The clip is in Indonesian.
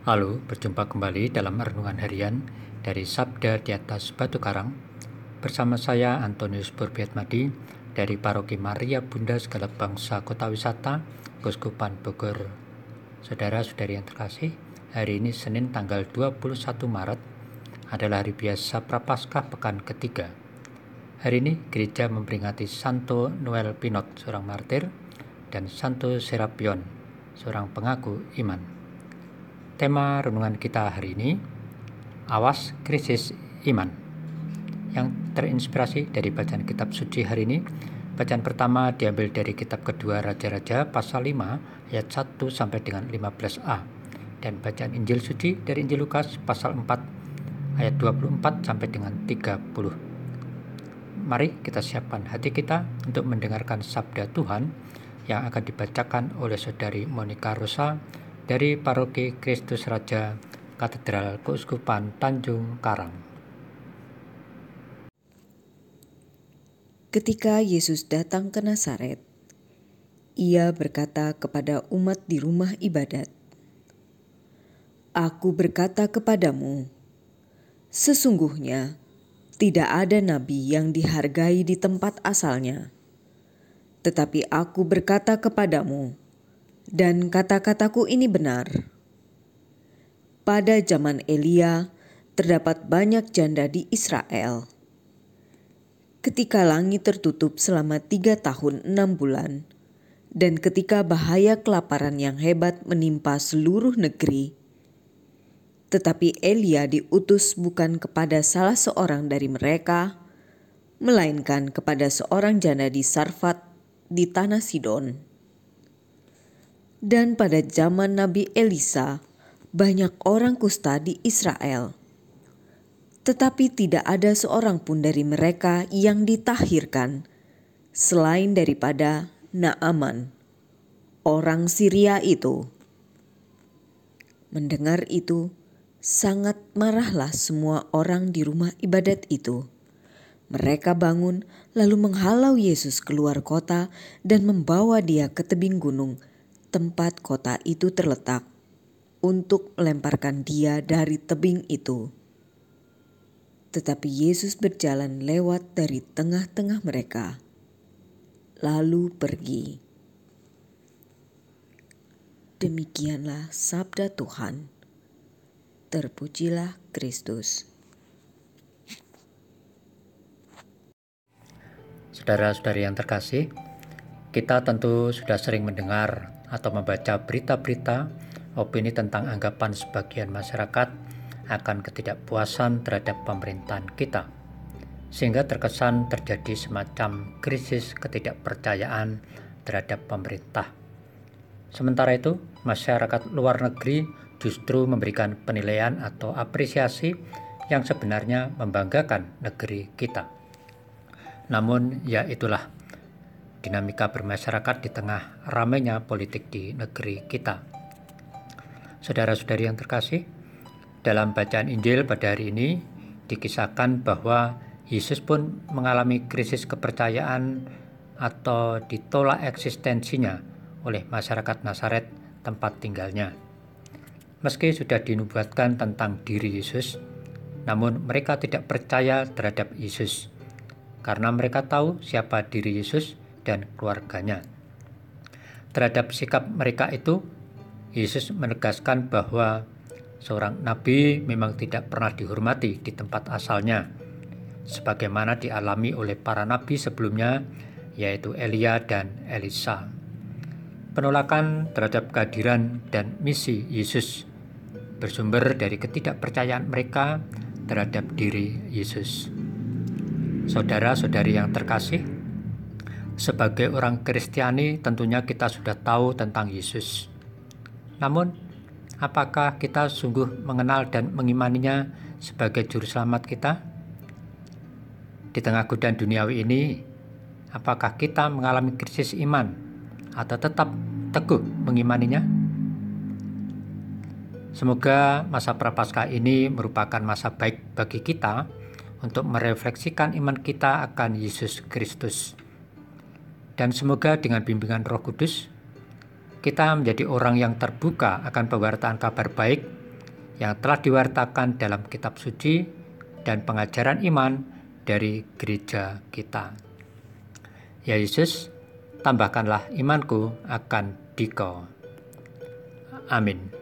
Halo, berjumpa kembali dalam renungan harian dari Sabda di atas Batu Karang bersama saya Antonius Burbiatmadi dari Paroki Maria Bunda Segala Bangsa Kota Wisata Kuskupan Bogor. Saudara-saudari yang terkasih, hari ini Senin tanggal 21 Maret adalah hari biasa Prapaskah pekan ketiga. Hari ini gereja memperingati Santo Noel Pinot, seorang martir, dan Santo Serapion, seorang pengaku iman. Tema renungan kita hari ini, Awas Krisis Iman, yang terinspirasi dari bacaan kitab suci hari ini. Bacaan pertama diambil dari kitab kedua Raja-Raja pasal 5 ayat 1 sampai dengan 15a dan bacaan Injil suci dari Injil Lukas pasal 4 ayat 24 sampai dengan 30. Mari kita siapkan hati kita untuk mendengarkan sabda Tuhan yang akan dibacakan oleh saudari Monica Rosa dari Paroki Kristus Raja Katedral Keuskupan Tanjung Karang. Ketika Yesus datang ke Nazaret, ia berkata kepada umat di rumah ibadat, "Aku berkata kepadamu, sesungguhnya tidak ada nabi yang dihargai di tempat asalnya, tetapi Aku berkata kepadamu." Dan kata-kataku ini benar. Pada zaman Elia, terdapat banyak janda di Israel. Ketika langit tertutup selama tiga tahun enam bulan, dan ketika bahaya kelaparan yang hebat menimpa seluruh negeri, tetapi Elia diutus bukan kepada salah seorang dari mereka, melainkan kepada seorang janda di Sarfat di tanah Sidon. Dan pada zaman Nabi Elisa, banyak orang kusta di Israel. Tetapi tidak ada seorang pun dari mereka yang ditahirkan, selain daripada Naaman, orang Syria itu. Mendengar itu, sangat marahlah semua orang di rumah ibadat itu. Mereka bangun lalu menghalau Yesus keluar kota dan membawa dia ke tebing gunung tempat kota itu terletak untuk melemparkan dia dari tebing itu. Tetapi Yesus berjalan lewat dari tengah-tengah mereka, lalu pergi. Demikianlah sabda Tuhan. Terpujilah Kristus. Saudara-saudari yang terkasih, kita tentu sudah sering mendengar atau membaca berita-berita opini tentang anggapan sebagian masyarakat akan ketidakpuasan terhadap pemerintahan kita, sehingga terkesan terjadi semacam krisis ketidakpercayaan terhadap pemerintah. Sementara itu, masyarakat luar negeri justru memberikan penilaian atau apresiasi yang sebenarnya membanggakan negeri kita. Namun, ya itulah dinamika bermasyarakat di tengah ramainya politik di negeri kita. Saudara-saudari yang terkasih, dalam bacaan Injil pada hari ini dikisahkan bahwa Yesus pun mengalami krisis kepercayaan atau ditolak eksistensinya oleh masyarakat Nazaret tempat tinggalnya. Meski sudah dinubuatkan tentang diri Yesus, namun mereka tidak percaya terhadap Yesus karena mereka tahu siapa diri Yesus dan keluarganya. Terhadap sikap mereka itu, Yesus menegaskan bahwa seorang nabi memang tidak pernah dihormati di tempat asalnya, sebagaimana dialami oleh para nabi sebelumnya, yaitu Elia dan Elisa. Penolakan terhadap kehadiran dan misi Yesus bersumber dari ketidakpercayaan mereka terhadap diri Yesus. Saudara-saudari yang terkasih, sebagai orang Kristiani, tentunya kita sudah tahu tentang Yesus. Namun, apakah kita sungguh mengenal dan mengimaninya sebagai Juru Selamat kita? Di tengah godaan duniawi ini, apakah kita mengalami krisis iman atau tetap teguh mengimaninya? Semoga masa prapaskah ini merupakan masa baik bagi kita untuk merefleksikan iman kita akan Yesus Kristus dan semoga dengan bimbingan Roh Kudus, kita menjadi orang yang terbuka akan pewartaan kabar baik yang telah diwartakan dalam kitab suci dan pengajaran iman dari gereja kita. Ya Yesus, tambahkanlah imanku akan dikau. Amin.